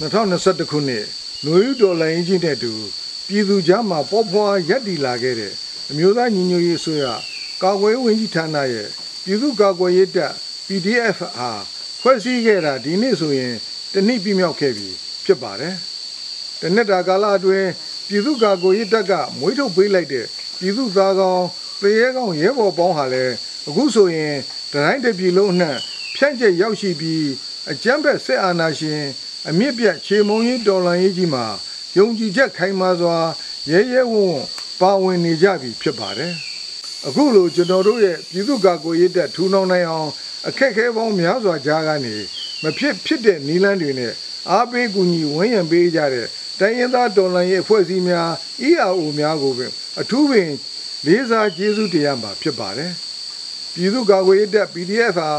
2021ခုနှစ်နွေဦးဒေါ်လာရင်းကြီးတဲ့တူပြည်သူကြားမှာပေါ်ဖွာရက်တည်လာခဲ့တဲ့အမျိုးသားညီညွတ်ရေးအစိုးရကာကွယ်ရေးဝန်ကြီးဌာနရဲ့ပြည်သူ့ကာကွယ်ရေးတပ် PDF အားဖွဲ့စည်းခဲ့တာဒီနေ့ဆိုရင်တစ်နှစ်ပြည့်မြောက်ခဲ့ပြီဖြစ်ပါတယ်။တစ်နှစ်တာကာလအတွင်းပြည်သူ့ကာကွယ်ရေးတပ်ကမွေးထုတ်ပေးလိုက်တဲ့ပြည်သူ့သားကောင်းသေရဲကောင်းရဲဘော်ပေါင်းဟာလည်းအခုဆိုရင်တတိုင်းတစ်ပြည်လုံးအနှံ့ဖြန့်ကျက်ရောက်ရှိပြီးအကြမ်းဖက်စစ်အာဏာရှင် အမြင့်ပြတ်ခြေမုံရေးတော်လှန်ရေးကြီးမှာယုံကြည်ချက်ခိုင်မာစွာရဲရဲဝံ့ဝံ့ပါဝင်နေကြပြီဖြစ်ပါတယ်။အခုလိုကျွန်တော်တို့ရဲ့ပြည်သူ့ကာကွယ်ရေးတပ်ထူထောင်နိုင်အောင်အခက်အခဲပေါင်းများစွာကြားကနေမဖြစ်ဖြစ်တဲ့နီလန်းတွေနဲ့အားပေးကူညီဝန်းရံပေးကြတဲ့တိုင်းရင်းသားတော်လှန်ရေးအဖွဲ့အစည်းများ EAO များကိုပင်အထူးပင်လေးစားကျေးဇူးတရားမှာဖြစ်ပါတယ်။ပြည်သူ့ကာကွယ်ရေးတပ် PDF ဟာ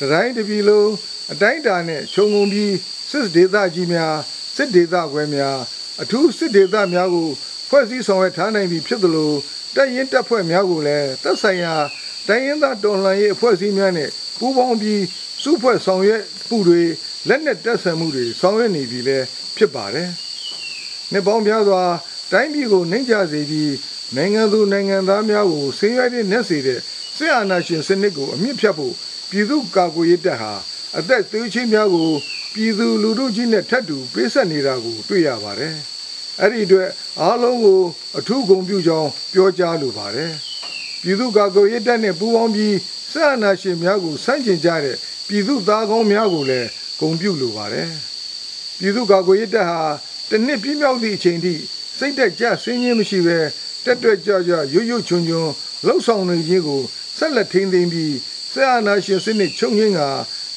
တတိုင်းတစ်ပြည်လုံးအတိုင်းအတာနဲ့ခြုံငုံပြီးစစ်ဒေသကြီးများစစ်ဒေသခွဲများအထူးစစ်ဒေသများကိုဖွဲ့စည်းဆောင်ရွက်ထားနိုင်ပြီဖြစ်သလိုတပ်ရင်းတပ်ဖွဲ့များကိုလည်းသက်ဆိုင်ရာတိုင်းရင်းသားတော်လှန်ရေးအဖွဲ့အစည်းများနဲ့ပူးပေါင်းပြီးစုဖွဲ့ဆောင်ရွက်မှုတွေလက်နက်တပ်ဆင်မှုတွေဆောင်ရွက်နေပြီလည်းဖြစ်ပါတယ်။နှစ်ပေါင်းများစွာတိုင်းပြည်ကိုနှိမ့်ချစေပြီးနိုင်ငံသူနိုင်ငံသားများကိုဆင်းရဲတဲ့နှက်စေတဲ့စစ်အာဏာရှင်စနစ်ကိုအမြင့်ဖြတ်ဖို့ ပြည်သူ့ကာကွယ်ရေးတပ်ဟာအသက်သေးချင်းများကိုပြည်သူလူထုကြီးနဲ့ထပ်တူပေးဆက်နေတာကို တွေ့ရပါတယ်။အဲ့ဒီအတွက်အားလုံးကို အထူးဂုဏ်ပြုကြောင်းပြောကြားလိုပါတယ်။ပြည်သူ့ကာကွယ်ရေးတပ်နဲ့ပူးပေါင်းပြီးစစ်အာဏာရှင်များကိုဆန့်ကျင်ကြတဲ့ပြည်သူသားကောင်းများကိုလည်းဂုဏ်ပြုလိုပါတယ်။ပြည်သူ့ကာကွယ်ရေးတပ်ဟာတစ်နှစ်ပြည့်မြောက်သည့်အချိန်ထိစိတ်သက်ကြဆင်းရဲမရှိဘဲတက်တွက်ကြကြရွရွချွန်ချွန်လှုပ်ဆောင်နေခြင်းကိုဆက်လက်ထိန်းသိမ်းပြီး ဆရာနာရှင်စနစ်ချုပ်ငင်းက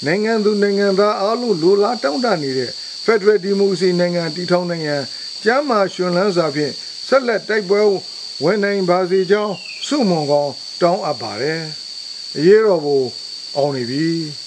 နိုင်ငံသူနိုင်ငံသားအားလုံးလိုလားတောင်းတနေတဲ့ Federal Democracy နိုင်ငံတည်ထောင်နိုင်ငံကျမ်းမာရှင်လန်းစွာဖြင့်ဆက်လက်တိုက်ပွဲဝင်နိုင်ပါစေကြောင်းဆုမွန်ကောင်းတောင်းအပ်ပါတယ်။အရေးတော်ပုံအောင်နေပြီ။